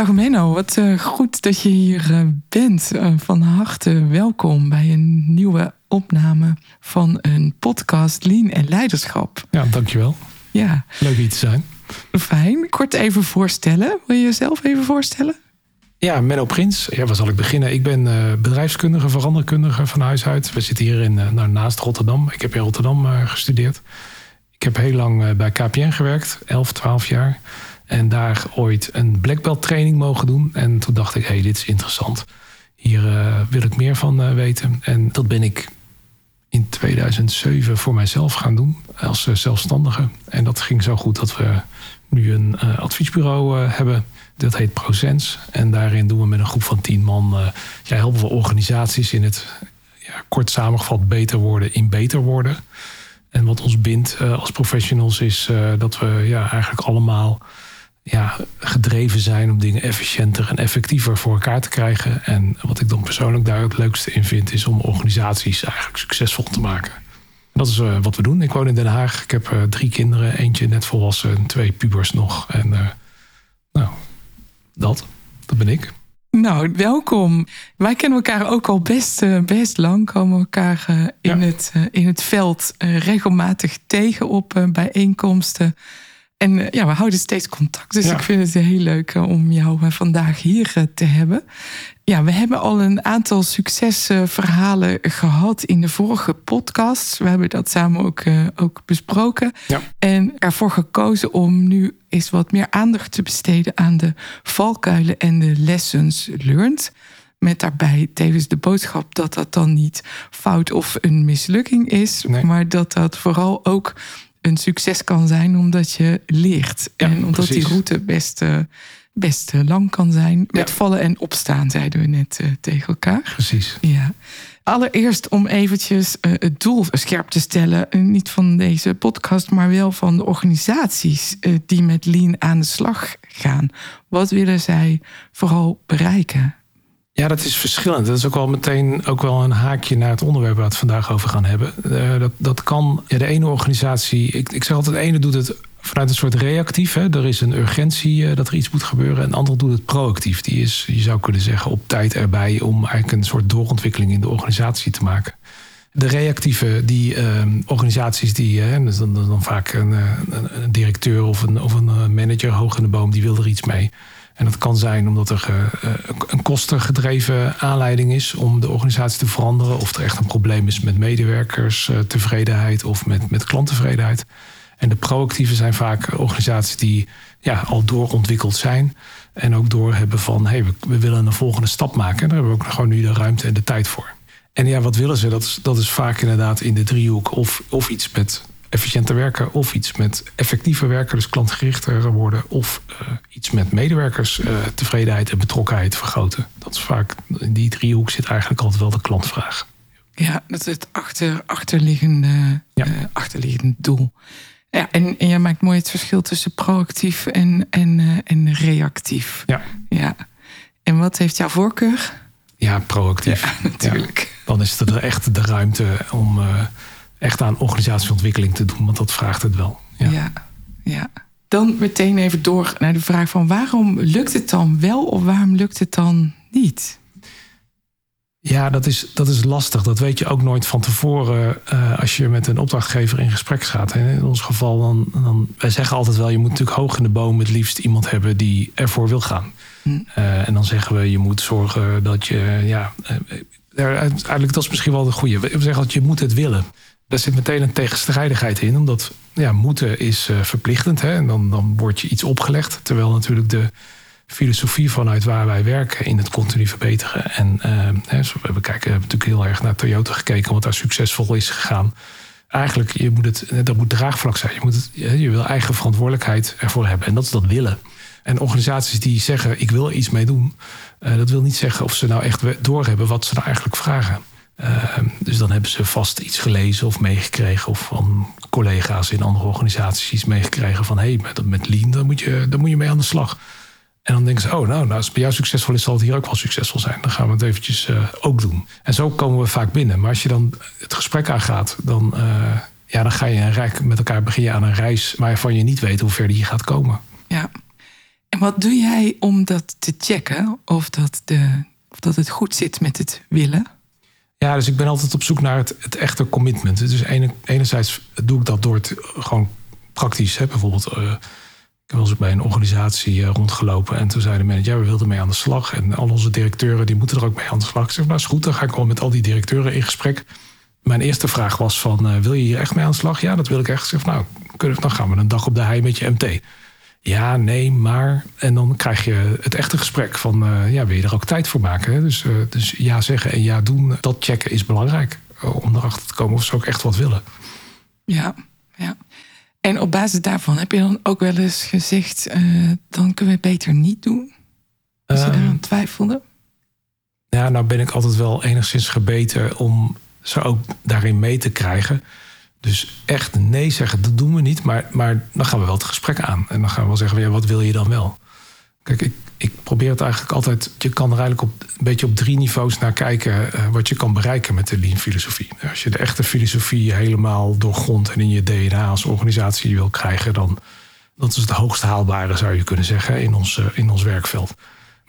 Dag Menno, wat uh, goed dat je hier uh, bent. Uh, van harte welkom bij een nieuwe opname van een podcast Lean en Leiderschap. Ja, dankjewel. Ja. Leuk hier te zijn. Fijn. Kort even voorstellen. Wil je jezelf even voorstellen? Ja, Menno Prins. Ja, waar zal ik beginnen? Ik ben bedrijfskundige, veranderkundige van huis uit. We zitten hier in, nou, naast Rotterdam. Ik heb in Rotterdam gestudeerd. Ik heb heel lang bij KPN gewerkt, 11, 12 jaar. En daar ooit een black belt training mogen doen. En toen dacht ik, hé, hey, dit is interessant. Hier uh, wil ik meer van uh, weten. En dat ben ik in 2007 voor mijzelf gaan doen. Als uh, zelfstandige. En dat ging zo goed dat we nu een adviesbureau hebben. Dat heet ProSense. En daarin doen we met een groep van tien man... ja, helpen we organisaties in het ja, kort samengevat beter worden in beter worden. En wat ons bindt als professionals is dat we ja, eigenlijk allemaal ja, gedreven zijn om dingen efficiënter en effectiever voor elkaar te krijgen. En wat ik dan persoonlijk daar het leukste in vind, is om organisaties eigenlijk succesvol te maken. dat is uh, wat we doen. Ik woon in Den Haag. Ik heb uh, drie kinderen, eentje net volwassen en twee pubers nog. En uh, nou, dat. Dat ben ik. Nou, welkom. Wij kennen elkaar ook al best, best lang. Komen elkaar in, ja. het, in het veld regelmatig tegen op bijeenkomsten. En eh, ja, we houden steeds contact. Dus ik vind het heel leuk eh, om jou eh, vandaag hier te hebben. Ja, we hebben al een aantal succesverhalen gehad in de vorige podcasts. We hebben dat samen ook, ook besproken. Ja. En ervoor gekozen om nu eens wat meer aandacht te besteden aan de valkuilen en de lessons learned. Met daarbij tevens de boodschap dat dat dan niet fout of een mislukking is, maar dat dat vooral ook een succes kan zijn omdat je leert. en omdat die route best, uh, best uh, lang kan zijn. Met vallen en opstaan, zeiden we net uh, tegen elkaar. Precies. Ja. Allereerst om eventjes het doel scherp te stellen. Niet van deze podcast, maar wel van de organisaties die met Lean aan de slag gaan. Wat willen zij vooral bereiken? Ja, dat is verschillend. Dat is ook wel meteen ook wel een haakje naar het onderwerp waar we het vandaag over gaan hebben. Uh, dat, dat kan, ja, de ene organisatie, ik, ik zeg altijd, de ene doet het vanuit een soort reactief. Hè. Er is een urgentie uh, dat er iets moet gebeuren. En de andere doet het proactief. Die is, je zou kunnen zeggen, op tijd erbij om eigenlijk een soort doorontwikkeling in de organisatie te maken. De reactieve die, uh, organisaties, die, uh, dus dan, dan vaak een, een, een, directeur of een, of een manager hoog in de boom, die wil er iets mee. En dat kan zijn omdat er uh, een kostengedreven aanleiding is om de organisatie te veranderen. Of er echt een probleem is met medewerkerstevredenheid of met, met klanttevredenheid. En de proactieve zijn vaak organisaties die ja, al doorontwikkeld zijn. En ook doorhebben van hey, we, willen een volgende stap maken. En daar hebben we ook gewoon nu de ruimte en de tijd voor. En ja, wat willen ze? Dat is, dat is vaak inderdaad in de driehoek of, of iets met efficiënter werken of iets met effectiever werken, dus klantgerichter worden, of uh, iets met medewerkers uh, tevredenheid en betrokkenheid vergroten. Dat is vaak, in die driehoek zit eigenlijk altijd wel de klantvraag. Ja, dat is het achter, achterliggende, ja. uh, achterliggende doel. Ja, en, en jij maakt mooi het verschil tussen proactief en, en, en reactief. Ja. ja. En wat heeft jouw voorkeur? Ja, proactief. Ja, natuurlijk. Ja. Dan is er echt de ruimte om echt aan organisatieontwikkeling te doen, want dat vraagt het wel. Ja. ja, ja. Dan meteen even door naar de vraag van waarom lukt het dan wel of waarom lukt het dan niet? Ja, dat is, dat is lastig. Dat weet je ook nooit van tevoren uh, als je met een opdrachtgever in gesprek gaat. In ons geval, dan, dan, wij zeggen altijd wel, je moet natuurlijk hoog in de boom het liefst iemand hebben die ervoor wil gaan. Hm. Uh, en dan zeggen we, je moet zorgen dat je, ja, uh, eigenlijk dat is misschien wel de goede. We zeggen dat je moet het willen daar zit meteen een tegenstrijdigheid in. Omdat ja, moeten is uh, verplichtend. Hè? En dan, dan wordt je iets opgelegd. Terwijl natuurlijk de filosofie vanuit waar wij werken in het continu verbeteren. En hè, we kijken hebben natuurlijk heel erg naar Toyota gekeken, wat daar succesvol is gegaan. Eigenlijk, je moet het, dat moet draagvlak zijn. Je, moet het, je wil eigen verantwoordelijkheid ervoor hebben. En dat is dat willen. En organisaties die zeggen: ik wil iets mee doen, dat wil niet zeggen of ze nou echt doorhebben wat ze nou eigenlijk vragen. Ehm, dus dan hebben ze vast iets gelezen of meegekregen. Of van collega's in andere organisaties iets meegekregen van hé, hey, met, met Lean, daar moet, je, moet je mee aan de slag. En dan denken ze, oh, nou, nou, als het bij jou succesvol is, zal het hier ook wel succesvol zijn. Dan gaan we het eventjes uh, ook doen. En zo komen we vaak binnen. Maar als je dan het gesprek aangaat, dan, ja, dan ga je een rijk met elkaar beginnen aan een reis waarvan je niet weet hoe ver die gaat komen. Ja. En wat doe jij om dat te checken of dat, de, of dat het goed zit met het willen? Ja, dus ik ben altijd op zoek naar het, echte commitment. Dus ene, enerzijds doe ik dat door het gewoon praktisch. Hè, bijvoorbeeld, uh, ik was bij een organisatie uh, rondgelopen en toen zei de manager, ja, we wilden mee aan de slag. En al onze directeuren die moeten er ook mee aan de slag. Ik zeg, nou is goed, dan ga ik gewoon met al die directeuren in gesprek. Mijn eerste vraag was van, wil je hier echt mee aan de slag? Ja, dat wil ik echt. Ik zeg, nou, dan gaan we een dag op de hei met je MT ja, nee, maar. En dan krijg je het echte gesprek van, uh, ja, wil je er ook tijd voor maken? Hè? Dus, uh, dus ja zeggen en ja doen, dat checken is belangrijk. Uh, om erachter te komen of ze ook echt wat willen. Ja, ja. En op basis daarvan heb je dan ook wel eens gezegd, dan kunnen we het beter niet doen? Als je um, eraan twijfelde? Ja, nou ben ik altijd wel enigszins gebeten om ze ook daarin mee te krijgen. Dus echt nee zeggen, dat doen we niet. Maar, maar dan gaan we wel het gesprek aan. En dan gaan we wel zeggen, ja, wat wil je dan wel? Kijk, ik, ik probeer het eigenlijk altijd... Je kan er eigenlijk op, een beetje op drie niveaus naar kijken... Uh, wat je kan bereiken met de Lean-filosofie. Als je de echte filosofie helemaal doorgrond... en in je DNA als organisatie wil krijgen... dan dat is het hoogst haalbare, zou je kunnen zeggen, in ons, uh, in ons werkveld.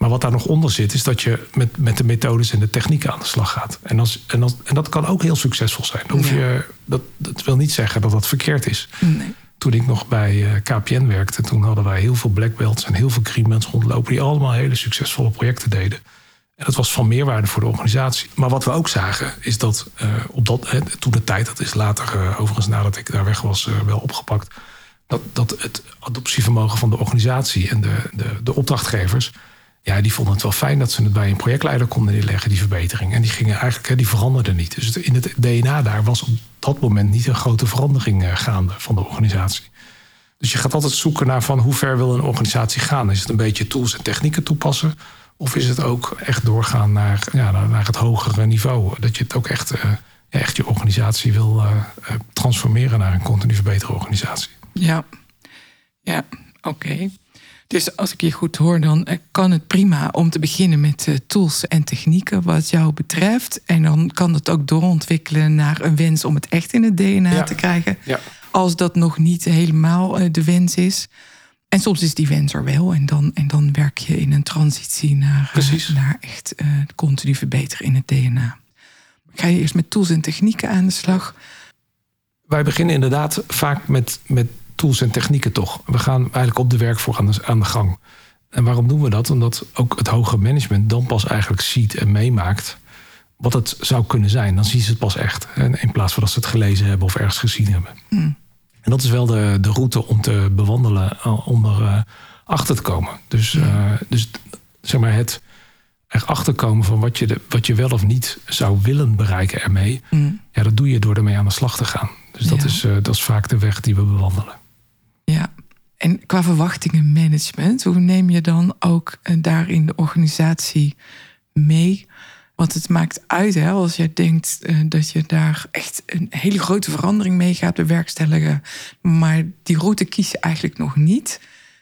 Maar wat daar nog onder zit, is dat je met, met de methodes en de technieken aan de slag gaat. En, als, en, als, en dat kan ook heel succesvol zijn. Hoef je, dat, dat wil niet zeggen dat dat verkeerd is. Nee. Toen ik nog bij eh, KPN werkte, toen hadden wij heel veel black belts en heel veel green belts rondlopen die allemaal hele succesvolle projecten deden. En dat was van meerwaarde voor de organisatie. Maar wat we ook zagen, is dat uh, op dat, toen de tijd, dat is later, uh, overigens nadat ik daar weg was, wel opgepakt, dat, dat het adoptievermogen van de organisatie en de, de, de opdrachtgevers ja, die vonden het wel fijn dat ze het bij een projectleider konden neerleggen, die verbetering. En die gingen eigenlijk, die veranderden niet. Dus in het DNA daar was op dat moment niet een grote verandering eh, gaande van de organisatie. Dus je gaat altijd zoeken naar van hoe ver wil een organisatie gaan. Is het een beetje tools en technieken toepassen? Of is het ook echt doorgaan naar, ja, naar het hogere niveau? Dat je het ook echt, uh, echt je organisatie wil uh, transformeren naar een continu verbeterde organisatie. Ja, ja oké. Dus als ik je goed hoor, dan eh, kan het prima om te beginnen met eh, tools en technieken wat jou betreft. En dan kan het ook doorontwikkelen naar een wens om het echt in het DNA te krijgen. Ja. Als dat nog niet helemaal eh, de wens is. En soms is die wens er wel. En dan, en dan werk je in een transitie naar, naar echt uh, continu verbeteren in het DNA. Ga je eerst met tools en technieken aan de slag? Wij beginnen inderdaad vaak met, met tools en technieken toch. We gaan eigenlijk op de werkvloer aan de, aan de gang. En waarom doen we dat? Omdat ook het hoge management dan pas eigenlijk ziet en meemaakt wat het zou kunnen zijn. Dan zien ze het pas echt. In plaats van dat ze het gelezen hebben of ergens gezien hebben. Mm. En dat is wel de, de route om te bewandelen eh, om er uh, achter te komen. Dus, uh, dus zeg maar het erachter komen van wat je, de, wat je wel of niet zou willen bereiken ermee. Mm. Ja, dat doe je door ermee aan de slag te gaan. Dus dat, is, dat is vaak de weg die we bewandelen. Ja, en qua verwachtingenmanagement, hoe neem je dan ook eh, daarin de organisatie mee? Want het maakt uit hè, als je denkt uh, dat je daar echt een hele grote verandering mee gaat bewerkstelligen, maar die route kies je eigenlijk nog niet.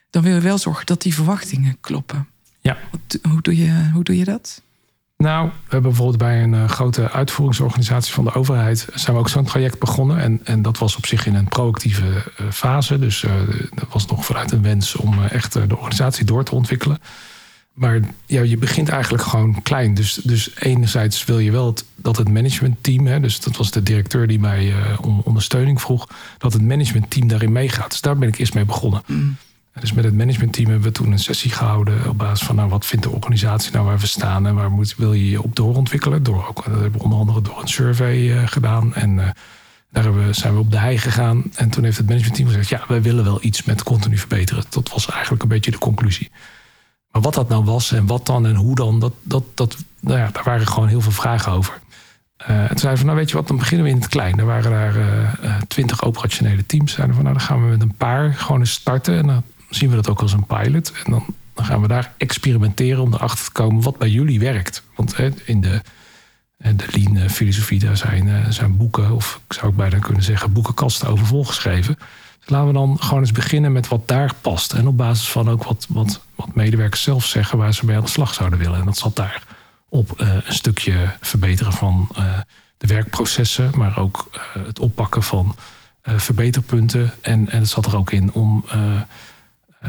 Dan wil je wel zorgen dat die verwachtingen kloppen. Ja. hoe, doe je, hoe doe je dat? Nou, we hebben bijvoorbeeld bij een uh, grote uitvoeringsorganisatie van de overheid zijn we ook zo'n traject begonnen. En, en dat was op zich in een proactieve uh, fase. Dus dat was nog vanuit een wens om echt de organisatie door te ontwikkelen. Maar ja, je begint eigenlijk gewoon klein. Dus, dus enerzijds wil je wel dat het managementteam, dus dat was de directeur die mij om ondersteuning vroeg, dat het managementteam daarin meegaat. Dus daar ben ik eerst mee begonnen. Mm. Dus met het managementteam hebben we toen een sessie gehouden op basis van nou, wat vindt de organisatie nou waar we staan en waar moet, wil je je op doorontwikkelen. Door ook, dat hebben we onder andere door een survey uh, gedaan. En uh, daar zijn we op de hei gegaan. En toen heeft het managementteam gezegd: ja, wij willen wel iets met continu verbeteren. Dat was eigenlijk een beetje de conclusie. Maar wat dat nou was en wat dan en hoe dan, dat, dat, dat, nou ja, daar waren gewoon heel veel vragen over. Uh, en toen zeiden van, nou weet je wat, dan beginnen we in het klein. Er waren daar twintig operationele teams. Zeiden we van, nou dan gaan we met een paar gewoon eens starten. En dan zien we dat ook als een pilot. En dan, gaan we daar experimenteren om erachter te komen wat bij jullie werkt. Want hè, in de, de lean filosofie, daar zijn, zijn boeken, of ik zou ook bijna kunnen zeggen, boekenkasten over volgeschreven. Dus laten we dan gewoon eens beginnen met wat daar past. En op basis van ook wat, wat, wat medewerkers zelf zeggen waar ze mee aan de slag zouden willen. En dat zat daar op een stukje verbeteren van de werkprocessen, maar ook het oppakken van verbeterpunten. En, en het zat er ook in om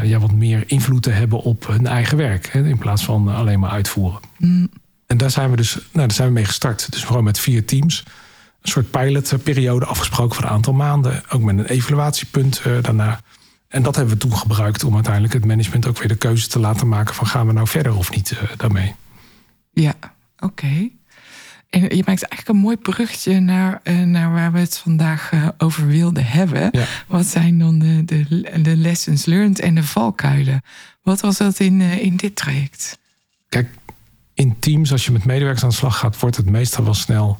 ja, wat meer invloed te hebben op hun eigen werk. Hè, in plaats van alleen maar uitvoeren. Mm. En daar zijn we dus nou, daar zijn we mee gestart. Dus gewoon met vier teams. Een soort pilotperiode afgesproken voor een aantal maanden. Ook met een evaluatiepunt uh, daarna. En dat hebben we toen gebruikt om uiteindelijk het management ook weer de keuze te laten maken van gaan we nou verder of niet daarmee. Ja, oké. En je maakt eigenlijk een mooi bruggetje naar, uh, naar waar we het vandaag uh, over wilden hebben. Wat zijn dan de, de, de, lessons learned en de valkuilen? Wat was dat in, uh, in dit traject? Kijk, in teams, als je met medewerkers aan de slag gaat, wordt het meestal wel snel.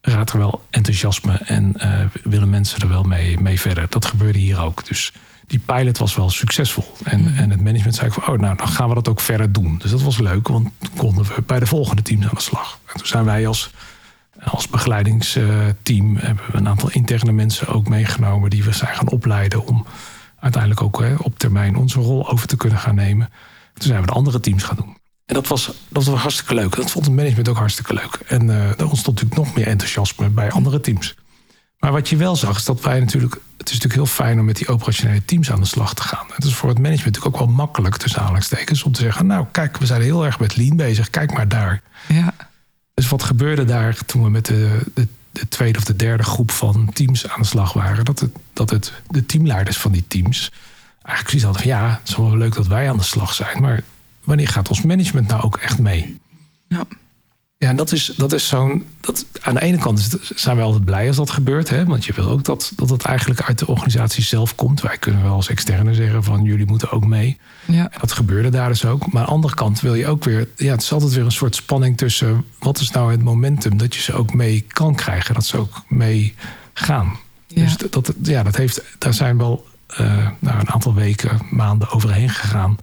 Raad er wel enthousiasme en willen mensen er wel mee, mee verder. Dat gebeurde hier ook. Dus die pilot was wel succesvol. En, mm. en het management zei van, oh, nou, dan gaan we dat ook verder doen. Dus dat was leuk, want toen konden we bij de volgende teams aan de slag. En toen zijn wij als, als begeleidingsteam, hebben we een aantal interne mensen ook meegenomen die we zijn gaan opleiden om uiteindelijk ook hè, op termijn onze rol over te kunnen gaan nemen. Toen zijn we de andere teams gaan doen. En dat was, dat was hartstikke leuk. Dat vond het management ook hartstikke leuk. En uh, er ontstond natuurlijk nog meer enthousiasme bij andere teams. Maar wat je wel zag, is dat wij natuurlijk. Het is natuurlijk heel fijn om met die operationele teams aan de slag te gaan. Het is voor het management natuurlijk ook wel makkelijk, tussen aanhalingstekens, om te zeggen: Nou, kijk, we zijn heel erg met lean bezig, kijk maar daar. Ja. Dus wat gebeurde daar toen we met de, de, de, tweede of de derde groep van teams aan de slag waren? Dat, het, dat het, de teamleiders van die teams eigenlijk zoiets hadden van: Ja, het is wel leuk dat wij aan de slag zijn, maar wanneer gaat ons management nou ook echt mee? Ja. Ja, en dat is, dat is zo'n. Dat, aan de ene kant zijn we altijd blij als dat gebeurt. Hè? Want je wil ook dat, dat het eigenlijk uit de organisatie zelf komt. Wij kunnen wel als externe zeggen van jullie moeten ook mee. Ja. En dat gebeurde daar dus ook. Maar aan de andere kant wil je ook weer. Ja, het is altijd weer een soort spanning tussen. Wat is nou het momentum dat je ze ook mee kan krijgen? Dat ze ook mee gaan. Ja. Dus dat, ja, dat heeft. Daar zijn wel uh, nou, een aantal weken, maanden overheen gegaan.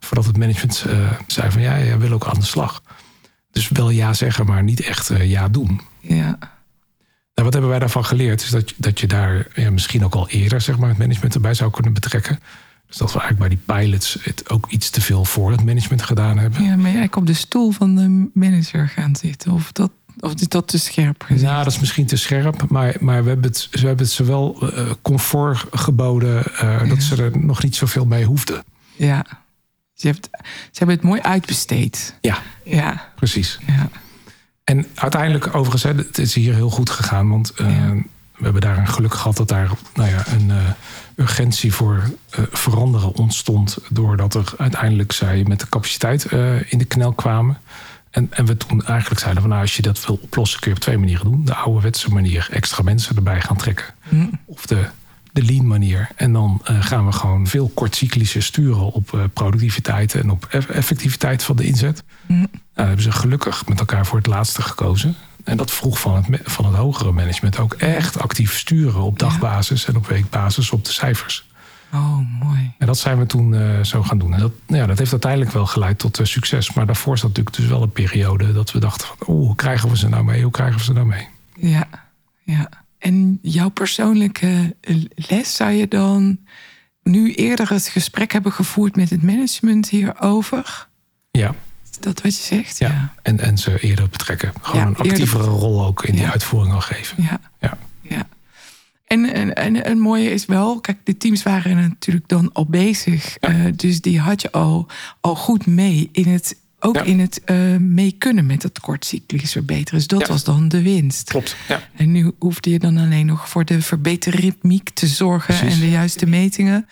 Voordat het management uh, zei van ja, jij wil ook aan de slag. Dus wel ja zeggen, maar niet echt uh, ja doen. Ja. Nou, wat hebben wij daarvan geleerd? Is dat, dat je daar ja, misschien ook al eerder zeg maar, het management erbij zou kunnen betrekken. Dus dat we eigenlijk bij die pilots het ook iets te veel voor het management gedaan hebben. Ja, maar eigenlijk op de stoel van de manager gaan zitten. Of dat, of is dat te scherp gezegd? Nou, dat is misschien te scherp. Maar, maar we, hebben het, we hebben het zowel uh, comfort geboden... Uh, dat ze er nog niet zoveel mee hoefden. Ja. Ze, heeft, ze hebben het mooi uitbesteed. Ja, ja. precies. Ja. En uiteindelijk, overigens, het is hier heel goed gegaan. Want uh, we hebben daar een geluk gehad dat daar nou ja, een uh, urgentie voor uh, veranderen ontstond. Doordat er uiteindelijk zij met de capaciteit in de knel kwamen. En, en we toen eigenlijk zeiden van nou, als je dat wil oplossen, kun je op twee manieren doen. De ouderwetse manier, extra mensen erbij gaan trekken. Mm. Of de de lean manier. En dan uh, gaan we gewoon veel kortcyclische sturen op uh, productiviteit en op effectiviteit van de inzet. Mm. Nou, hebben ze gelukkig met elkaar voor het laatste gekozen. En dat vroeg van het, van het hogere management ook echt actief sturen op dagbasis en op weekbasis op de cijfers. Oh, mooi. En dat zijn we toen uh, zo gaan doen. En dat, nou ja, dat heeft uiteindelijk wel geleid tot succes. Maar daarvoor zat natuurlijk dus wel een periode dat we dachten van... oh, hoe krijgen we ze nou mee? Hoe krijgen we ze nou mee? Ja, ja. En jouw persoonlijke les zou je dan nu eerder het gesprek hebben gevoerd met het management hierover? Ja. Is dat wat je zegt? Ja. ja. En, en ze eerder betrekken. Gewoon een actievere rol ook in die uitvoering al geven. Ja. ja. ja. En, en, en een mooie is wel, kijk, de teams waren natuurlijk dan al bezig. Uh, dus die had je al, al goed mee in het ook in het uh, mee kunnen met het kortcyclisch verbeteren. Dus dat was dan de winst. Klopt. Ja. En nu hoefde je dan alleen nog voor de verbeterritmiek te zorgen en de juiste metingen.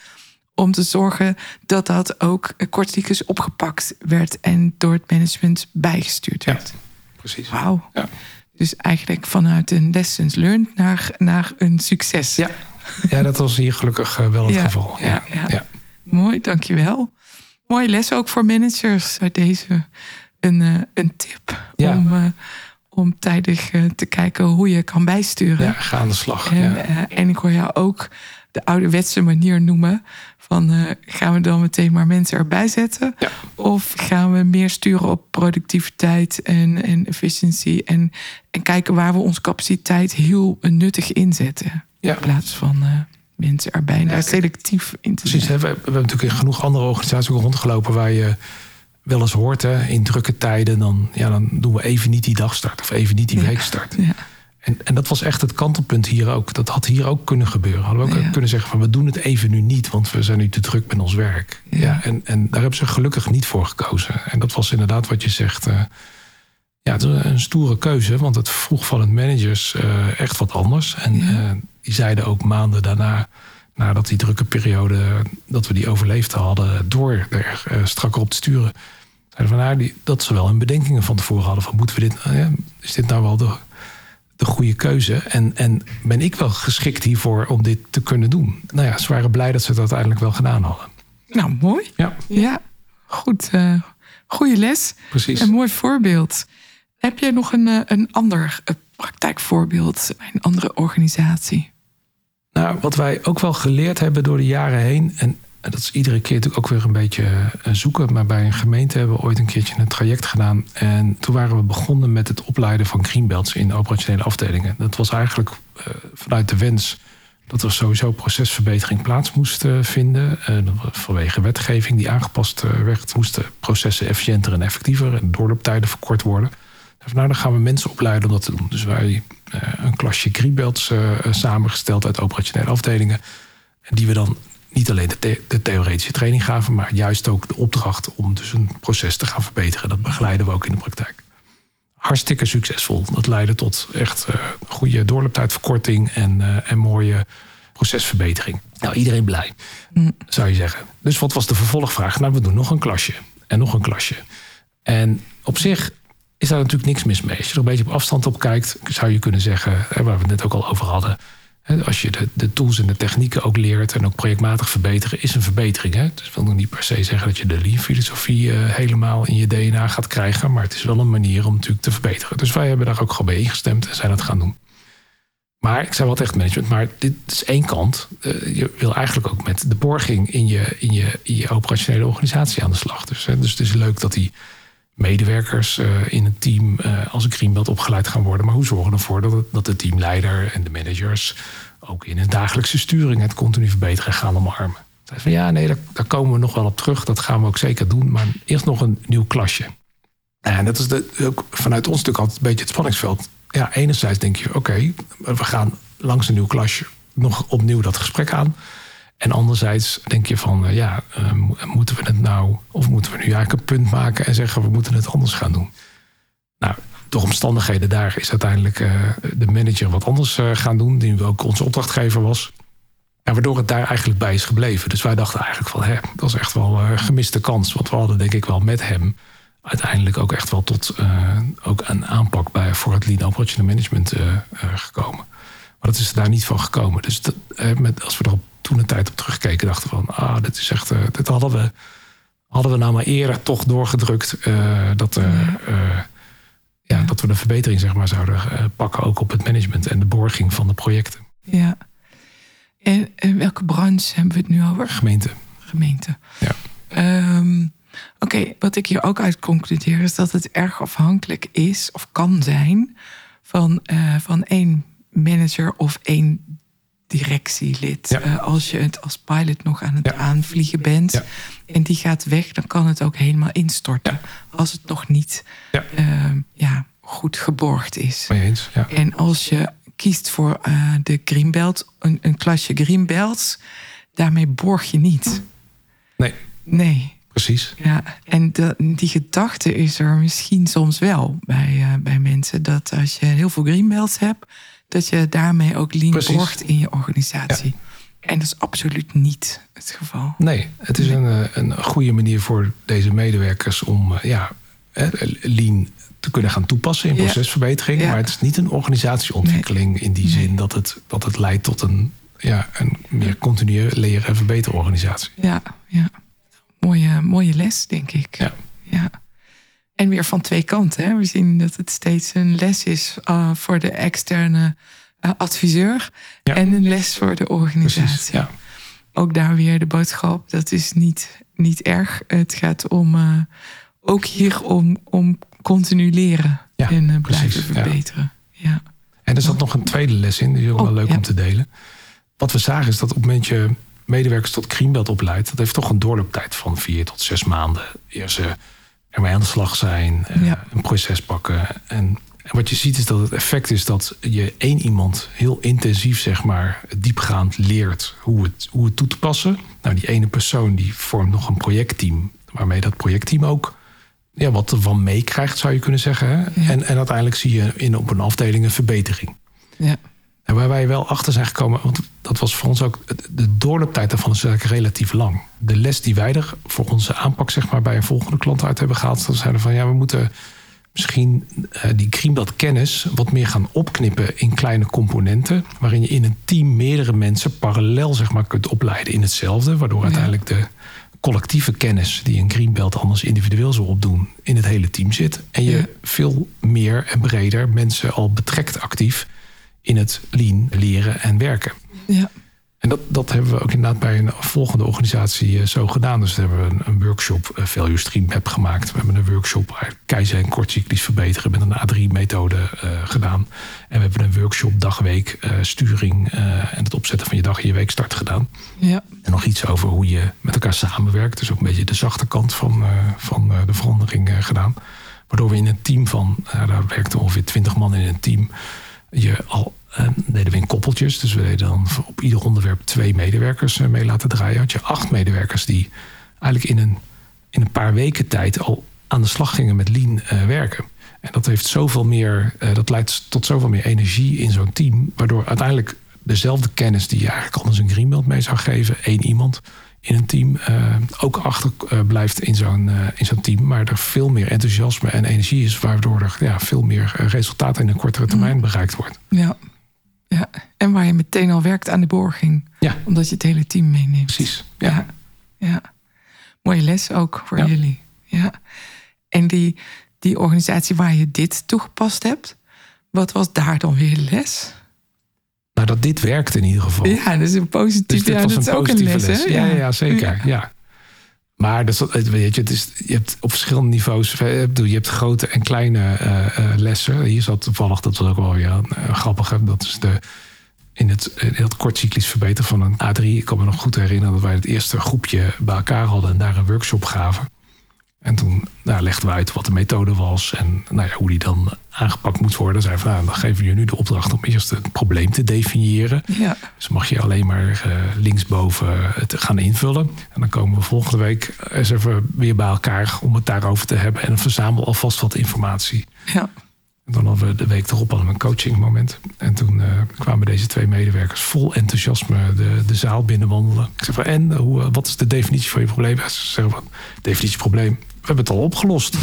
Om te zorgen dat dat ook kortcyclisch opgepakt werd en door het management bijgestuurd werd. Ja, precies. Wauw. Ja. Dus eigenlijk vanuit een lessons learned naar, naar een succes. Ja, ja dat was hier gelukkig eh, wel het geval. Ja, ja. Mooi, dankjewel. Mooie les ook voor managers uit deze. Een, uh, een tip om, uh, om tijdig uh, te kijken hoe je kan bijsturen. Ja, ga aan de slag. En, en ik hoor jou ook de ouderwetse manier noemen. Van uh, gaan we dan meteen maar mensen erbij zetten? Of gaan we meer sturen op productiviteit en, en efficiëntie? En, en kijken waar we onze capaciteit heel nuttig inzetten. In plaats van uh, mensen erbij ja, daar selectief in te Precies, we, we, hebben natuurlijk in genoeg andere organisaties rondgelopen waar je wel eens hoort, hè, in drukke tijden, dan, ja, dan doen we even niet die dagstart of even niet die weekstart. Ja. En, en dat was echt het kantelpunt hier ook. Dat had hier ook kunnen gebeuren. Hadden we ook kunnen zeggen van we doen het even nu niet, want we zijn nu te druk met ons werk. Ja. en, en daar hebben ze gelukkig niet voor gekozen. En dat was inderdaad wat je zegt. Uh, ja, het is een stoere keuze, want het vroeg van het managers uh, echt wat anders. En uh, die zeiden ook maanden daarna, nadat die drukke periode, dat we die overleefd hadden, door er strakker op te sturen. Zeiden van nou, die, dat ze wel hun bedenkingen van tevoren hadden van moeten we dit, is dit nou wel de de goede keuze. En, en ben ik wel geschikt hiervoor om dit te kunnen doen? Nou ja, ze waren blij dat ze het uiteindelijk wel gedaan hadden. Nou, mooi. Ja, ja goed. Uh, goede les. Precies. Een mooi voorbeeld. Heb jij nog een, eh, een ander eh, praktijkvoorbeeld bij een andere organisatie? Nou, wat wij ook wel geleerd hebben door de jaren heen. En dat is iedere keer natuurlijk ook weer een beetje eh, zoeken. Maar bij een gemeente hebben we ooit een keertje een traject gedaan. En toen waren we begonnen met het opleiden van greenbelts in operationele afdelingen. Dat was eigenlijk uh, vanuit de wens dat er sowieso procesverbetering plaats moest uh, vinden. Vanwege wetgeving die aangepast werd, moesten processen efficiënter en effectiever en doorlooptijden verkort worden. Nou, dan gaan we mensen opleiden om dat te doen. Dus wij een klasje greenbelts samengesteld uit operationele afdelingen. Die we dan niet alleen de, de, theoretische training gaven, maar juist ook de opdracht om dus een proces te gaan verbeteren. Dat begeleiden we ook in de praktijk. Hartstikke succesvol. Dat leidde tot echt uh, goede doorlooptijdverkorting en, uh, en mooie procesverbetering. Nou, iedereen blij, mm. zou je zeggen. Dus wat was de vervolgvraag? Nou, we doen nog een klasje en nog een klasje. En op zich is daar natuurlijk niks mis mee. Als je er een beetje op afstand op kijkt, zou je kunnen zeggen, waar we het net ook al over hadden als je de, de, tools en de technieken ook leert en ook projectmatig verbeteren, is een verbetering. Hè? Dus wil nog niet per se zeggen dat je de lean-filosofie uh, helemaal in je DNA gaat krijgen, maar het is wel een manier om natuurlijk te verbeteren. Dus wij hebben daar ook gewoon bij ingestemd en zijn dat gaan doen. Maar ik zei wel echt management, maar dit is één kant. Uh, je wil eigenlijk ook met de borging in je, in je, in je operationele organisatie aan de slag. Dus, hè, dus het is leuk dat die medewerkers uh, in het team uh, als een greenbelt opgeleid gaan worden. Maar hoe zorgen we ervoor dat, dat de teamleider en de managers ook in hun dagelijkse sturing het continu verbeteren gaan omarmen? Zei van ja, nee, daar, daar, komen we nog wel op terug. Dat gaan we ook zeker doen. Maar eerst nog een nieuw klasje. En dat is de, ook vanuit ons natuurlijk altijd een beetje het spanningsveld. Ja, enerzijds denk je, oké, we gaan langs een nieuw klasje nog opnieuw dat gesprek aan. En anderzijds denk je van, eh, ja, uh, moeten we het nou, of moeten we nu eigenlijk een punt maken en zeggen we moeten het anders gaan doen? Nou, door omstandigheden daar is uiteindelijk uh, de manager wat anders gaan doen, die ook onze opdrachtgever was. En waardoor het daar eigenlijk bij is gebleven. Dus wij dachten eigenlijk van, hè, dat is echt wel een gemiste kans. Want we hadden denk ik wel met hem uiteindelijk ook echt wel tot ook een aanpak bij, voor het Lean Operational Management gekomen. Maar dat is daar niet van gekomen. Dus dat, met, als we erop toen een tijd op teruggekeken dachten van, ah, dit is echt, uh, dit hadden we, hadden we nou maar eerder toch doorgedrukt uh, dat, uh, ja, dat we de verbetering zeg maar zouden pakken ook op het management en de borging van de projecten. Ja. En, en welke branche hebben we het nu over? Gemeente. Gemeente. Ja. Um, Oké, wat ik hier ook uit concludeer is dat het erg afhankelijk is of kan zijn van, van één manager of één directielid. Uh, als je het als pilot nog aan het aanvliegen bent en die gaat weg, dan kan het ook helemaal instorten. Als het nog niet uh, ja, goed geborgd is. Eens, en als je kiest voor uh, de greenbelt, een, een klasje greenbelts, daarmee borg je niet. Nee. Nee. Precies. Ja, en de, die gedachte is er misschien soms wel bij, bij mensen. Dat als je heel veel greenbelts hebt, dat je daarmee ook lean borgt in je organisatie. En dat is absoluut niet het geval. Nee, het is een, eh, een goede manier voor deze medewerkers om uh, ja, lean te kunnen gaan toepassen in procesverbetering. Maar het is niet een organisatieontwikkeling in die zin dat het, dat het leidt tot een, ja, een meer continue leren en verbeteren organisatie. Ja, ja. Mooie, mooie les, denk ik. Ja. ja. En weer van twee kanten. Hè. We zien dat het steeds een les is uh, voor de externe adviseur en een les voor de organisatie. Precies, ja. Ook daar weer de boodschap, dat is niet, niet erg. Het gaat om, ook hier om, om continu leren en blijven verbeteren. Ja. En er zat nog een tweede les in, die is ook wel oh, leuk om te delen. Wat we zagen is dat op het moment je medewerkers tot Greenbelt opleidt, dat heeft toch een doorlooptijd van vier tot zes maanden. Eerst ze ermee aan de slag zijn, eh, een proces pakken. En, en, wat je ziet is dat het effect is dat je één iemand heel intensief, zeg maar, diepgaand leert hoe het, hoe het toe te passen. Nou, die ene persoon die vormt nog een projectteam, waarmee dat projectteam ook ja, wat ervan meekrijgt, zou je kunnen zeggen. Hè? En, en uiteindelijk zie je in, op een afdeling een verbetering. Ja. En waar wij wel achter zijn gekomen, want dat was voor ons ook, de doorlooptijd daarvan is eigenlijk relatief lang. De les die wij er voor onze aanpak zeg maar, bij een volgende klant uit hebben gehaald, dat zeiden van ja, we moeten misschien uh, die Greenbelt kennis wat meer gaan opknippen in kleine componenten, waarin je in een team meerdere mensen parallel zeg maar, kunt opleiden in hetzelfde, waardoor uiteindelijk de collectieve kennis die een Greenbelt anders individueel zou opdoen, in het hele team zit. En je veel meer en breder mensen al betrekt actief in het lean leren en werken. Ja. En dat, dat hebben we ook inderdaad bij een volgende organisatie eh, zo gedaan. Dus we hebben een, een workshop uh, Value Stream Map gemaakt. We hebben een workshop keizer en kortcyclisch verbeteren met een A3-methode uh, eh, gedaan. En we hebben een workshop dag-week sturing en het opzetten van je dag en je weekstart gedaan. Ja. En nog iets over hoe je met elkaar samenwerkt. Dus ook een beetje de zachte kant van, van de verandering gedaan. Waardoor we in een team van, daar werkten ongeveer 20 man in een team je uh, Dus we deden dan op ieder onderwerp twee medewerkers uh, mee laten draaien. Had je acht medewerkers die eigenlijk in een, in een paar weken tijd al aan de slag gingen met lean uh, werken. En dat heeft zoveel meer, dat leidt tot zoveel meer energie in zo'n team. Waardoor uiteindelijk dezelfde kennis die je eigenlijk anders een greenbelt mee zou geven, één iemand, in een team uh, ook achter blijft in zo'n in zo'n team. Maar er veel meer enthousiasme en energie is, waardoor er ja, veel meer resultaten in een kortere termijn mm. bereikt wordt. Ja. Ja, en waar je meteen al werkt aan de borging. Ja. Omdat je het hele team meeneemt. Precies. Ja. ja. Mooie les ook voor jullie. Ja. En die, die organisatie waar je dit toegepast hebt, wat was daar dan weer les? Nou, dat dit werkt in ieder geval. Ja, dat is een positief. Dus is ook een les, les. Ja, ja, zeker. Ja. Maar dat, weet je, het is, je hebt op verschillende niveaus. Je hebt grote en kleine uh, lessen. Hier zat toevallig, dat was ook wel weer een grappige. Dat is de, in het, in het kortcyclisch verbeteren van een A3. Ik kan me nog goed herinneren dat wij het eerste groepje bij elkaar hadden en daar een workshop gaven. En toen nou, legden we uit wat de methode was en nou ja, hoe die dan aangepakt moet worden. Zeiden van, nou, dan geven we je nu de opdracht om eerst het probleem te definiëren. Ja. Dus mag je alleen maar uh, linksboven het gaan invullen. En dan komen we volgende week eens even weer bij elkaar om het daarover te hebben. En verzamel alvast wat informatie. Ja. En dan hadden we de week erop we een coachingmoment. En toen uh, kwamen deze twee medewerkers vol enthousiasme de, de zaal binnenwandelen. Ik zei van, en hoe, wat is de definitie van je probleem? Ze zeggen van, definitie probleem we hebben het al opgelost.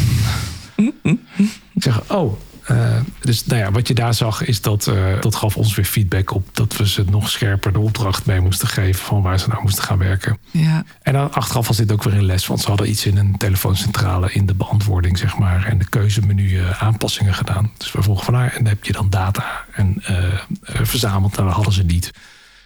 ik zeg, oh. Uh, dus nou ja, wat je daar zag, is dat uh, dat gaf ons weer feedback op dat we ze nog scherper de opdracht mee moesten geven van waar ze nou moesten gaan werken. Ja. En dan achteraf was dit ook weer een les, want ze hadden iets in een telefooncentrale in de beantwoording, zeg maar, en de keuzemenu uh, aanpassingen gedaan. Dus we vroegen van haar, en dan heb je dan data en verzameld, nou, dat hadden ze niet.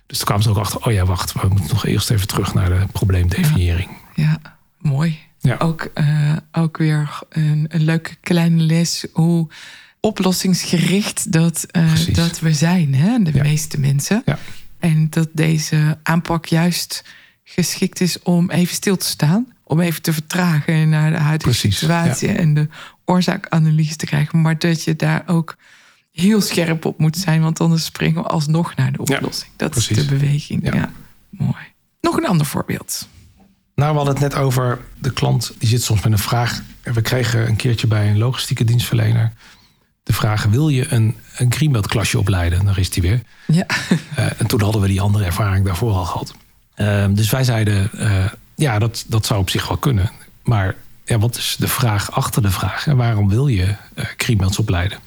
Dus toen kwamen ze ook achter, oh ja, wacht, we moeten nog eerst even terug naar de probleemdefiniëring. ja, ja mooi. Ja. Ook, uh, ook weer een, een leuke kleine les hoe oplossingsgericht dat, uh, dat we zijn, hè? de meeste mensen. Ja. En dat deze aanpak juist geschikt is om even stil te staan. Om even te vertragen naar de huidige situatie en de oorzaakanalyse te krijgen. Maar dat je daar ook heel scherp op moet zijn, want anders springen we alsnog naar de oplossing. dat is de beweging. Ja. mooi. Nog een ander voorbeeld. Nou, we hadden het net over de klant die zit soms met een vraag. We kregen een keertje bij een logistieke dienstverlener de vraag: wil je een, een Greenbelt klasje opleiden? Daar is die weer. Ja. Uh, en toen hadden we die andere ervaring daarvoor al gehad. Uh, dus wij zeiden: uh, ja, dat, dat zou op zich wel kunnen. Maar ja, wat is de vraag achter de vraag? En waarom wil je uh, Greenbelts opleiden?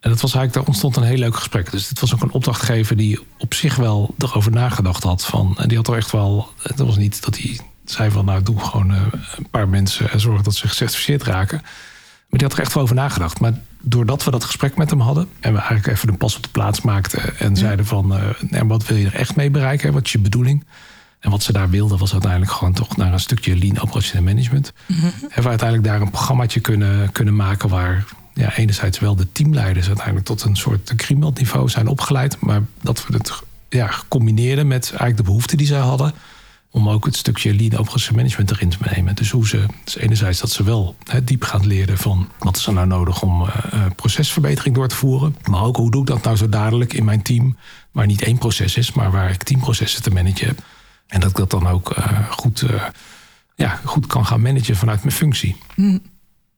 En dat was eigenlijk, daar ontstond een heel leuk gesprek. Dus dit was ook een opdrachtgever die op zich wel erover nagedacht had. Van, en die had er echt wel. Het was niet dat hij zei van nou doe gewoon eh, een paar mensen en zorg dat ze gecertificeerd raken. Maar die had er echt wel over nagedacht. Maar doordat we dat gesprek met hem hadden en we eigenlijk even een pas op de plaats maakten en zeiden van uh, wat wil je er echt mee bereiken? Wat is je bedoeling? En wat ze daar wilden was uiteindelijk gewoon toch naar een stukje lean operationeel management. Mm -hmm. Hebben we uiteindelijk daar een programmaatje kunnen, kunnen maken waar ja, enerzijds wel de teamleiders uiteindelijk tot een soort niveau zijn opgeleid, maar dat we het ja, combineerden met eigenlijk de behoeften die zij hadden om ook het stukje lean operational management erin te nemen. Dus hoe ze, enerzijds dat ze wel diep gaan leren van wat is er nou nodig om uh, procesverbetering door te voeren. Maar ook hoe doe ik dat nou zo dadelijk in mijn team, waar niet één proces is, maar waar ik teamprocessen te managen heb. En dat ik dat dan ook uh, goed, ja, goed kan gaan managen vanuit mijn functie. Mm.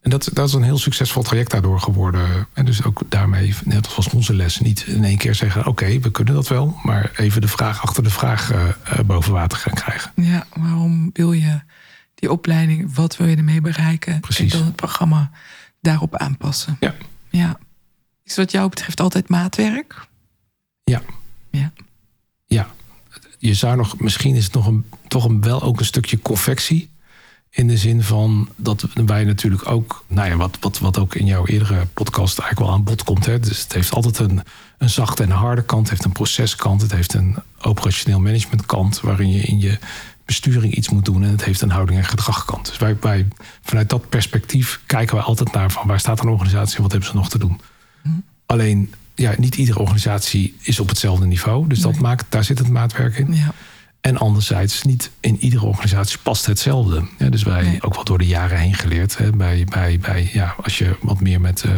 En dat, dat is een heel succesvol traject daardoor geworden. En dus ook daarmee, net als onze les, niet in één keer zeggen: oké, we kunnen dat wel, maar even de vraag achter de vraag uh, boven water gaan krijgen. Ja, waarom wil je die opleiding, wat wil je ermee bereiken? Precies. En dan het programma daarop aanpassen. Ja. ja. Is wat jou betreft altijd maatwerk? Ja. Ja. Ja. Je zou nog, misschien is het nog een, toch een, wel ook een stukje confectie in de zin van dat wij natuurlijk ook, nou ja, wat, wat, wat ook in jouw eerdere podcast eigenlijk wel aan bod komt. Hè? Dus het heeft altijd een, een zachte en een harde kant, het heeft een proceskant, het heeft een operationeel managementkant, waarin je in je besturing iets moet doen. En het heeft een houding en gedragkant. Dus wij, wij vanuit dat perspectief kijken we altijd naar van waar staat een organisatie en wat hebben ze nog te doen. Hm. Alleen ja, niet iedere organisatie is op hetzelfde niveau. Dus dat maakt, daar zit het maatwerk in. Ja. En anderzijds, niet in iedere organisatie past hetzelfde. Ja, dus wij ook wel door de jaren heen geleerd. Hè, bij, bij, bij, ja, als je wat meer met uh,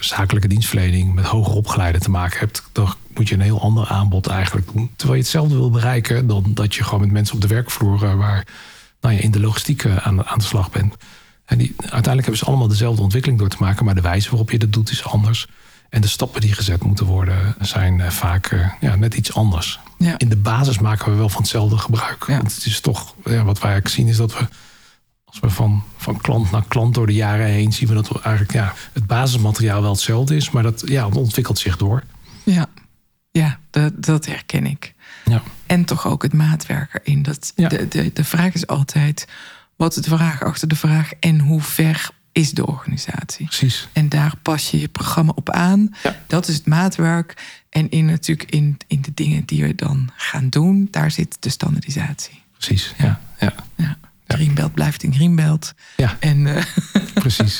zakelijke dienstverlening, met hoger opgeleiden te maken hebt, dan moet je een heel ander aanbod eigenlijk doen. Terwijl je hetzelfde wil bereiken dan dat je gewoon met mensen op de werkvloer, uh, waar nou ja, in de logistiek uh, aan, aan de slag bent. En die, uiteindelijk hebben ze allemaal dezelfde ontwikkeling door te maken, maar de wijze waarop je dat doet is anders. En de stappen die gezet moeten worden zijn vaak ja, net iets anders. Ja. In de basis maken we wel van hetzelfde gebruik. Ja. Want het is toch, ja, wat wij eigenlijk zien is dat we, als we van, van klant naar klant door de jaren heen zien we dat we eigenlijk ja, het basismateriaal wel hetzelfde is, maar dat ja, ontwikkelt zich door. Ja, ja dat, dat herken ik. Ja. En toch ook het maatwerk erin. Dat, de, de, de vraag is altijd: wat is de vraag achter de vraag en hoe ver is de organisatie? Precies. En daar pas je je programma op aan. Ja. Dat is het maatwerk. En in, natuurlijk in, in de dingen die we dan gaan doen, daar zit de standaardisatie. Precies. Ja. Ja. Ja. Greenbelt blijft een greenbelt. Ja. En, eh, Precies.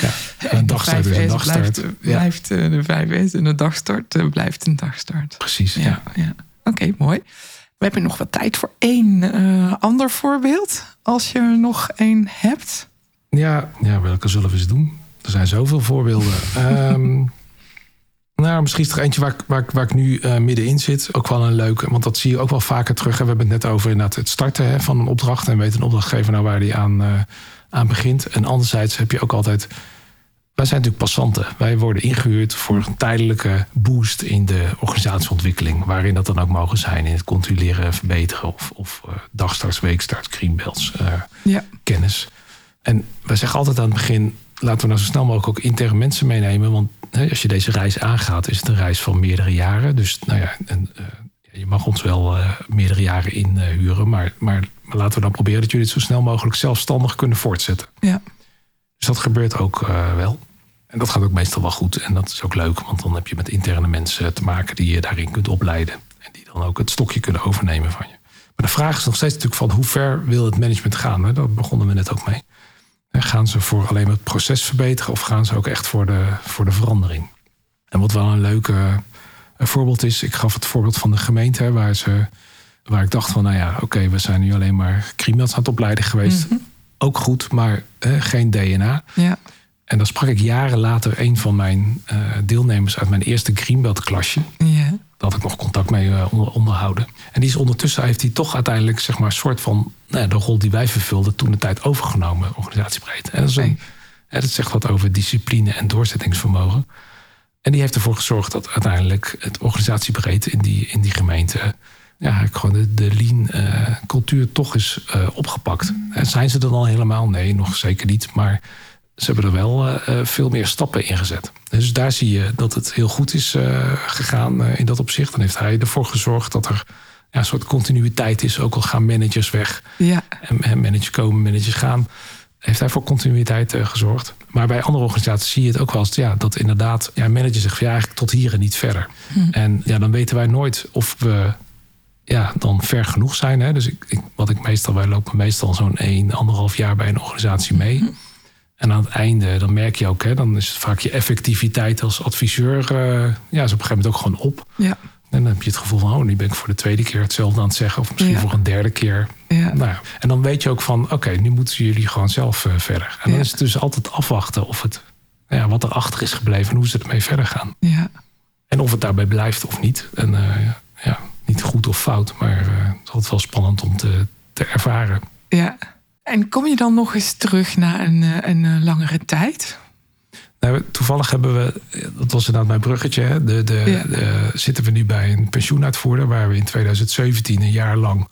Ja. En en een dagstart is een 5S dagstart. Blijft, blijft eh, de 5S en de dagstart eh, blijft een dagstart. Precies. Ja. Ja. Oké, mooi. We hebben nog wat tijd voor één ander voorbeeld. Als je er nog één hebt. Ja, ja, welke zullen we eens doen? Er zijn zoveel voorbeelden. Ehm, nou, misschien is er eentje waar, ik- waar, waar ik nu eh, middenin zit. Ook wel een leuke, want dat zie je ook wel vaker terug. We hebben het net over inderdaad het starten hè, van een opdracht. En weet een opdrachtgever nou waar die aan, eh, aan begint. En anderzijds heb je ook altijd... Wij zijn natuurlijk passanten. Wij worden ingehuurd voor een tijdelijke boost in de organisatieontwikkeling. Waarin dat dan ook mogen zijn. In het continu leren verbeteren. Of, of eh, dagstarts, weekstarts, greenbelts, Ja. kennis. En wij zeggen altijd aan het begin, laten we nou zo snel mogelijk ook interne mensen meenemen. Want hè, als je deze reis aangaat, is het een reis van meerdere jaren. Dus nou ja, en, eh, je mag ons wel eh, meerdere jaren inhuren. maar, maar, maar laten we dan proberen dat jullie het zo snel mogelijk zelfstandig kunnen voortzetten. Ja. Dus dat gebeurt ook eh, wel. En dat gaat ook meestal wel goed. En dat is ook leuk, want dan heb je met interne mensen te maken die je daarin kunt opleiden. En die dan ook het stokje kunnen overnemen van je. Maar de vraag is nog steeds natuurlijk van hoe ver wil het management gaan? Hè? Daar begonnen we net ook mee. En Gaan ze voor alleen maar het proces verbeteren of gaan ze ook echt voor de, voor de verandering? En wat wel een leuk eh, voorbeeld is, ik gaf het voorbeeld van de gemeente, waar, ze, waar ik dacht van, nou ja, oké, we zijn nu alleen maar criminals aan het opleiden geweest. Ook goed, maar eh, geen DNA. Ja. En dan sprak ik jaren later een van mijn eh, deelnemers uit mijn eerste Greenbelt klasje. Ja. Had ik nog contact mee eh, onder, onderhouden. En die is ondertussen heeft hij toch uiteindelijk zeg maar een soort van nou ja, de rol die wij vervulden toen de tijd overgenomen, organisatiebreed. En dat, is een, hè, dat zegt wat over discipline en doorzettingsvermogen. En die heeft ervoor gezorgd dat uiteindelijk het organisatiebreed in die, in die gemeente ja, gewoon de, de lean eh, cultuur toch is eh, opgepakt. En zijn ze er dan helemaal? Nee, nog zeker niet. Maar ze hebben er wel eh, eh, veel meer stappen in gezet. Dus daar zie je dat het heel goed is eh, gegaan in dat opzicht. Dan heeft hij ervoor gezorgd dat er ja, een soort continuïteit is. Ook al gaan managers weg Ja. en, en managers komen, managers gaan. heeft hij voor continuïteit gezorgd. Maar bij andere organisaties zie je het ook wel eens ja, dat inderdaad ja, manager zegt van ja, eigenlijk tot hier en niet verder. Hm. En ja, dan weten wij nooit of we ja, dan ver genoeg zijn. Hè? Dus ik, ik, wat ik meestal, wij lopen meestal zo'n 1, anderhalf jaar bij een organisatie mee. Hm. En aan het einde, dan merk je ook, hè, dan is het vaak je effectiviteit als adviseur, uh, ja, is op een gegeven moment ook gewoon op. Ja. En dan heb je het gevoel van, oh, nu ben ik voor de tweede keer hetzelfde aan het zeggen. Of misschien voor een derde keer. Ja. Nou ja. En dan weet je ook van, oké, nu moeten jullie gewoon zelf uh, verder. En dan is het dus altijd afwachten of het, ja, wat erachter is gebleven en hoe ze ermee verder gaan. Ja. En of het daarbij blijft of niet. En uh, ja, niet goed of fout, maar het is altijd wel spannend om te, te ervaren. Ja. En kom je dan nog eens terug na een, een langere tijd? Nou, toevallig hebben we, dat was inderdaad mijn bruggetje, de, de, de, zitten we nu bij een pensioenuitvoerder waar we in 2017 een jaar lang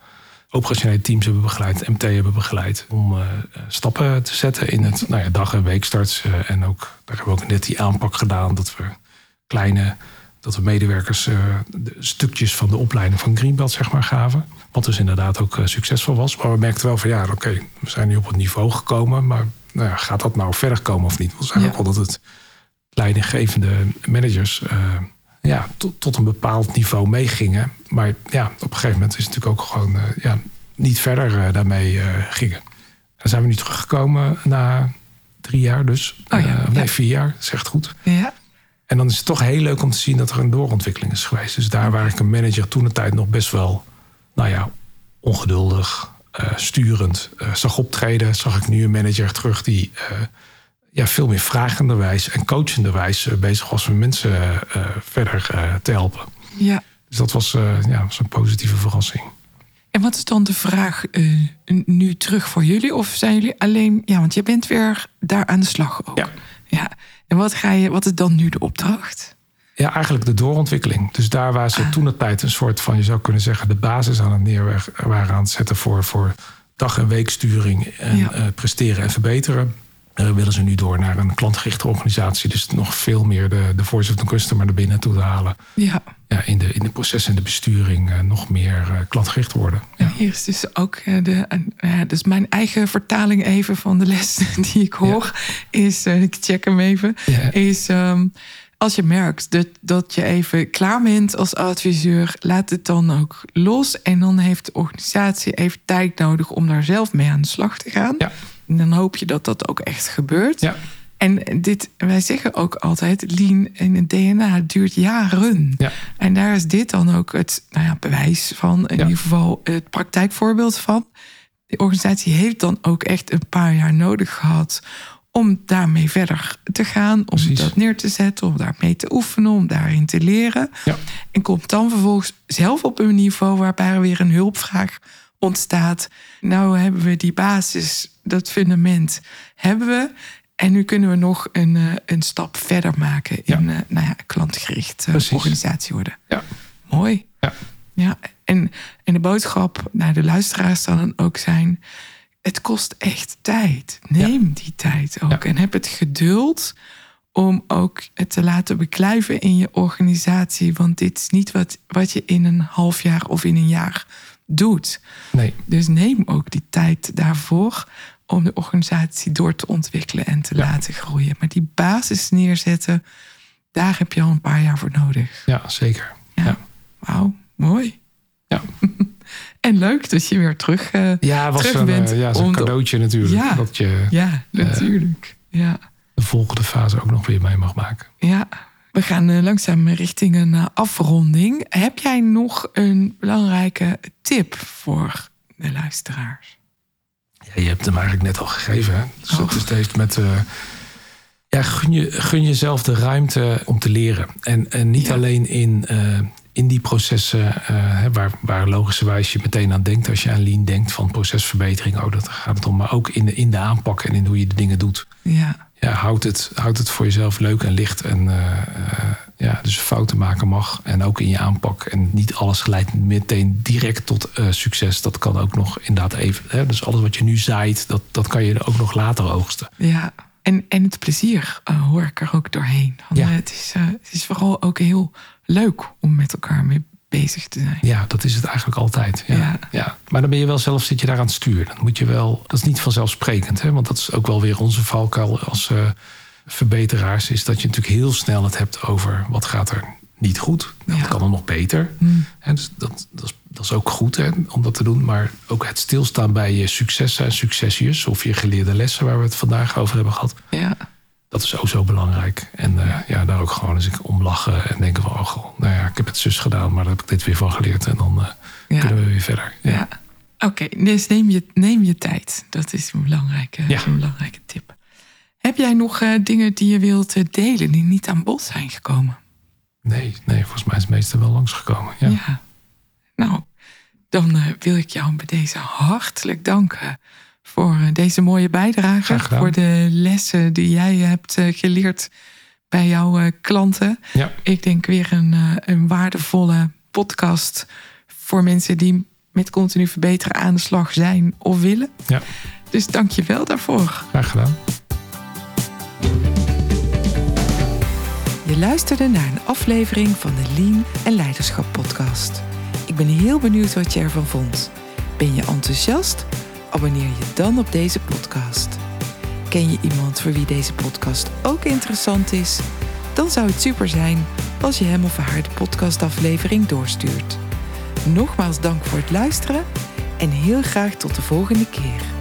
operationele teams hebben begeleid, MT hebben begeleid, om uh, stappen te zetten in het nou ja, dag- en weekstarts. Uh, en ook, daar hebben we ook net die aanpak gedaan dat we kleine, dat we medewerkers uh, de stukjes van de opleiding van Greenbelt zeg maar gaven. Wat dus inderdaad ook succesvol was. Maar we merkten wel van ja, oké, we zijn nu op het niveau gekomen, maar nou ja, gaat dat nou verder komen of niet? We zijn ook wel dat het leidinggevende managers uh, ja, tot, tot een bepaald niveau meegingen. Maar ja, op een gegeven moment is het natuurlijk ook gewoon ja, niet verder daarmee gingen. Dan zijn we nu teruggekomen na drie jaar dus. Oh ja, nee, vier jaar, zegt goed. Ja. En dan is het toch heel leuk om te zien dat er een doorontwikkeling is geweest. Dus daar waar ik een manager toen de tijd nog best wel, nou ja, ongeduldig, uh, sturend uh, zag optreden, zag ik nu een manager terug die uh, ja, veel meer vragenderwijs en coachenderwijs bezig was om mensen verder te helpen. Ja. Dus dat was, ja, was een positieve verrassing. En wat is dan de vraag nu terug voor jullie? Of zijn jullie alleen, ja, want je bent weer daar aan de slag ook. Ja. Ja. En wat, ga je, wat is dan nu de opdracht? Ja, eigenlijk de doorontwikkeling. Dus daar waar ze ah. toen het tijd een soort van, je zou kunnen zeggen, de basis aan het neer waren aan het zetten voor, voor dag- en weeksturing en eh, presteren en verbeteren. Uh, willen ze nu door naar een klantgerichte organisatie. Dus nog veel meer de, de voice of the customer naar binnen toe te halen. Ja. Ja, in, de, in de processen en de besturing uh, nog meer uh, klantgericht worden. Ja. Hier is dus ook de. dus mijn eigen vertaling even van de les die ik hoor. Is, ik check hem even. Is. Um, als je merkt dat, dat je even klaar bent als adviseur, laat het dan ook los. En dan heeft de organisatie even tijd nodig om daar zelf mee aan de slag te gaan. Ja. En dan hoop je dat dat ook echt gebeurt. Ja. En dit, wij zeggen ook altijd, lean in het DNA duurt jaren. Ja. En daar is dit dan ook het nou ja, bewijs van, in ieder geval het praktijkvoorbeeld van. De organisatie heeft dan ook echt een paar jaar nodig gehad om daarmee verder te gaan, om dat neer te zetten, om daarmee te oefenen, om daarin te leren. Ja. En komt dan vervolgens zelf op een niveau waarbij er weer een hulpvraag ontstaat. Nou hebben we die basis, dat fundament hebben we. En nu kunnen we nog een, eh, een stap verder maken in ja. Eh, nou ja, klantgericht uh, organisatie worden. Ja. Mooi. Ja. Ja, en, en de boodschap naar de luisteraars zal dan ook zijn het kost echt tijd. Neem die tijd ook. En heb het geduld om ook het te laten beklijven in je organisatie. Want dit is niet wat, wat je in een half jaar of in een jaar doet. Nee. Dus neem ook die tijd daarvoor om de organisatie door te ontwikkelen en te laten groeien. Maar die basis neerzetten, daar heb je al een paar jaar voor nodig. Ja, zeker. Ja. Wauw, mooi. Ja. En leuk dat je weer terug, uh, ja, was een, bent. Uh, ja, een cadeautje natuurlijk. Ja, dat je, ja eh, natuurlijk. ja. De volgende fase ook nog weer mee mag maken. Ja, we gaan langzaam richting een afronding. Heb jij nog een belangrijke tip voor de luisteraars? Ja, je hebt hem eigenlijk net al gegeven. Hè? Dus oh. het heeft met... ja, gun, je, gun jezelf de ruimte om te leren. En, en niet alleen in in die processen, uh, waar, waar logischerwijs je meteen aan denkt als je aan lean denkt van procesverbetering, oh, dat gaat het om, maar ook in de, in de aanpak en in hoe je de dingen doet. Ja. Ja, houd het, houd het voor jezelf leuk en licht. En uh, ja, dus fouten maken mag. En ook in je aanpak. En niet alles geleid meteen direct tot succes. Dat kan ook nog inderdaad even. Hè, dus alles wat je nu zaait, dat, dat kan je ook nog later oogsten. Ja, en, en het plezier hoor ik er ook doorheen. Want, ja. het, is, het is vooral ook heel leuk om met elkaar mee bezig te zijn. Ja, dat is het eigenlijk altijd. Ja. ja. Maar dan ben je wel zelf, zit je daar aan het stuur. Dan moet je wel, dat is niet vanzelfsprekend, hè? want dat is ook wel weer onze valkuil als uh, verbeteraars, is dat je natuurlijk heel snel het hebt over wat gaat er niet goed. Dat kan er nog beter. Hmm. En dus dat, dat, is, dat is ook goed hè, om dat te doen. Maar ook het stilstaan bij je successen en succesjes, of je geleerde lessen waar we het vandaag over hebben gehad. Ja dat is ook zo belangrijk. En uh, ja, daar ook gewoon eens ik om lachen en denken van... oh goh, nou ja, ik heb het zus gedaan, maar daar heb ik dit weer van geleerd. En dan uh, kunnen we weer verder. Ja. Oké, dus neem je, neem je tijd. Dat is een belangrijke, een belangrijke tip. Jij nog uh, dingen die je wilt delen die niet aan bod zijn gekomen? Nee, nee, volgens mij is het meeste wel langsgekomen. Ja. ja. Nou, dan wil ik jou bij deze hartelijk danken voor eh, deze mooie bijdrage. Voor de lessen die jij hebt eh, geleerd bij jouw eh, klanten. Ja. Ik denk weer een, een waardevolle podcast voor mensen die met continu verbeteren aan de slag zijn of willen. Ja. Dus dank je wel daarvoor. Graag gedaan. Je luisterde naar een aflevering van de Lean en Leiderschap podcast. Ik ben heel benieuwd wat je ervan vond. Ben je enthousiast? abonneer je dan op deze podcast. Ken je iemand voor wie deze podcast ook interessant is? Dan zou het super zijn als je hem of haar de podcastaflevering doorstuurt. Nogmaals dank voor het luisteren en heel graag tot de volgende keer.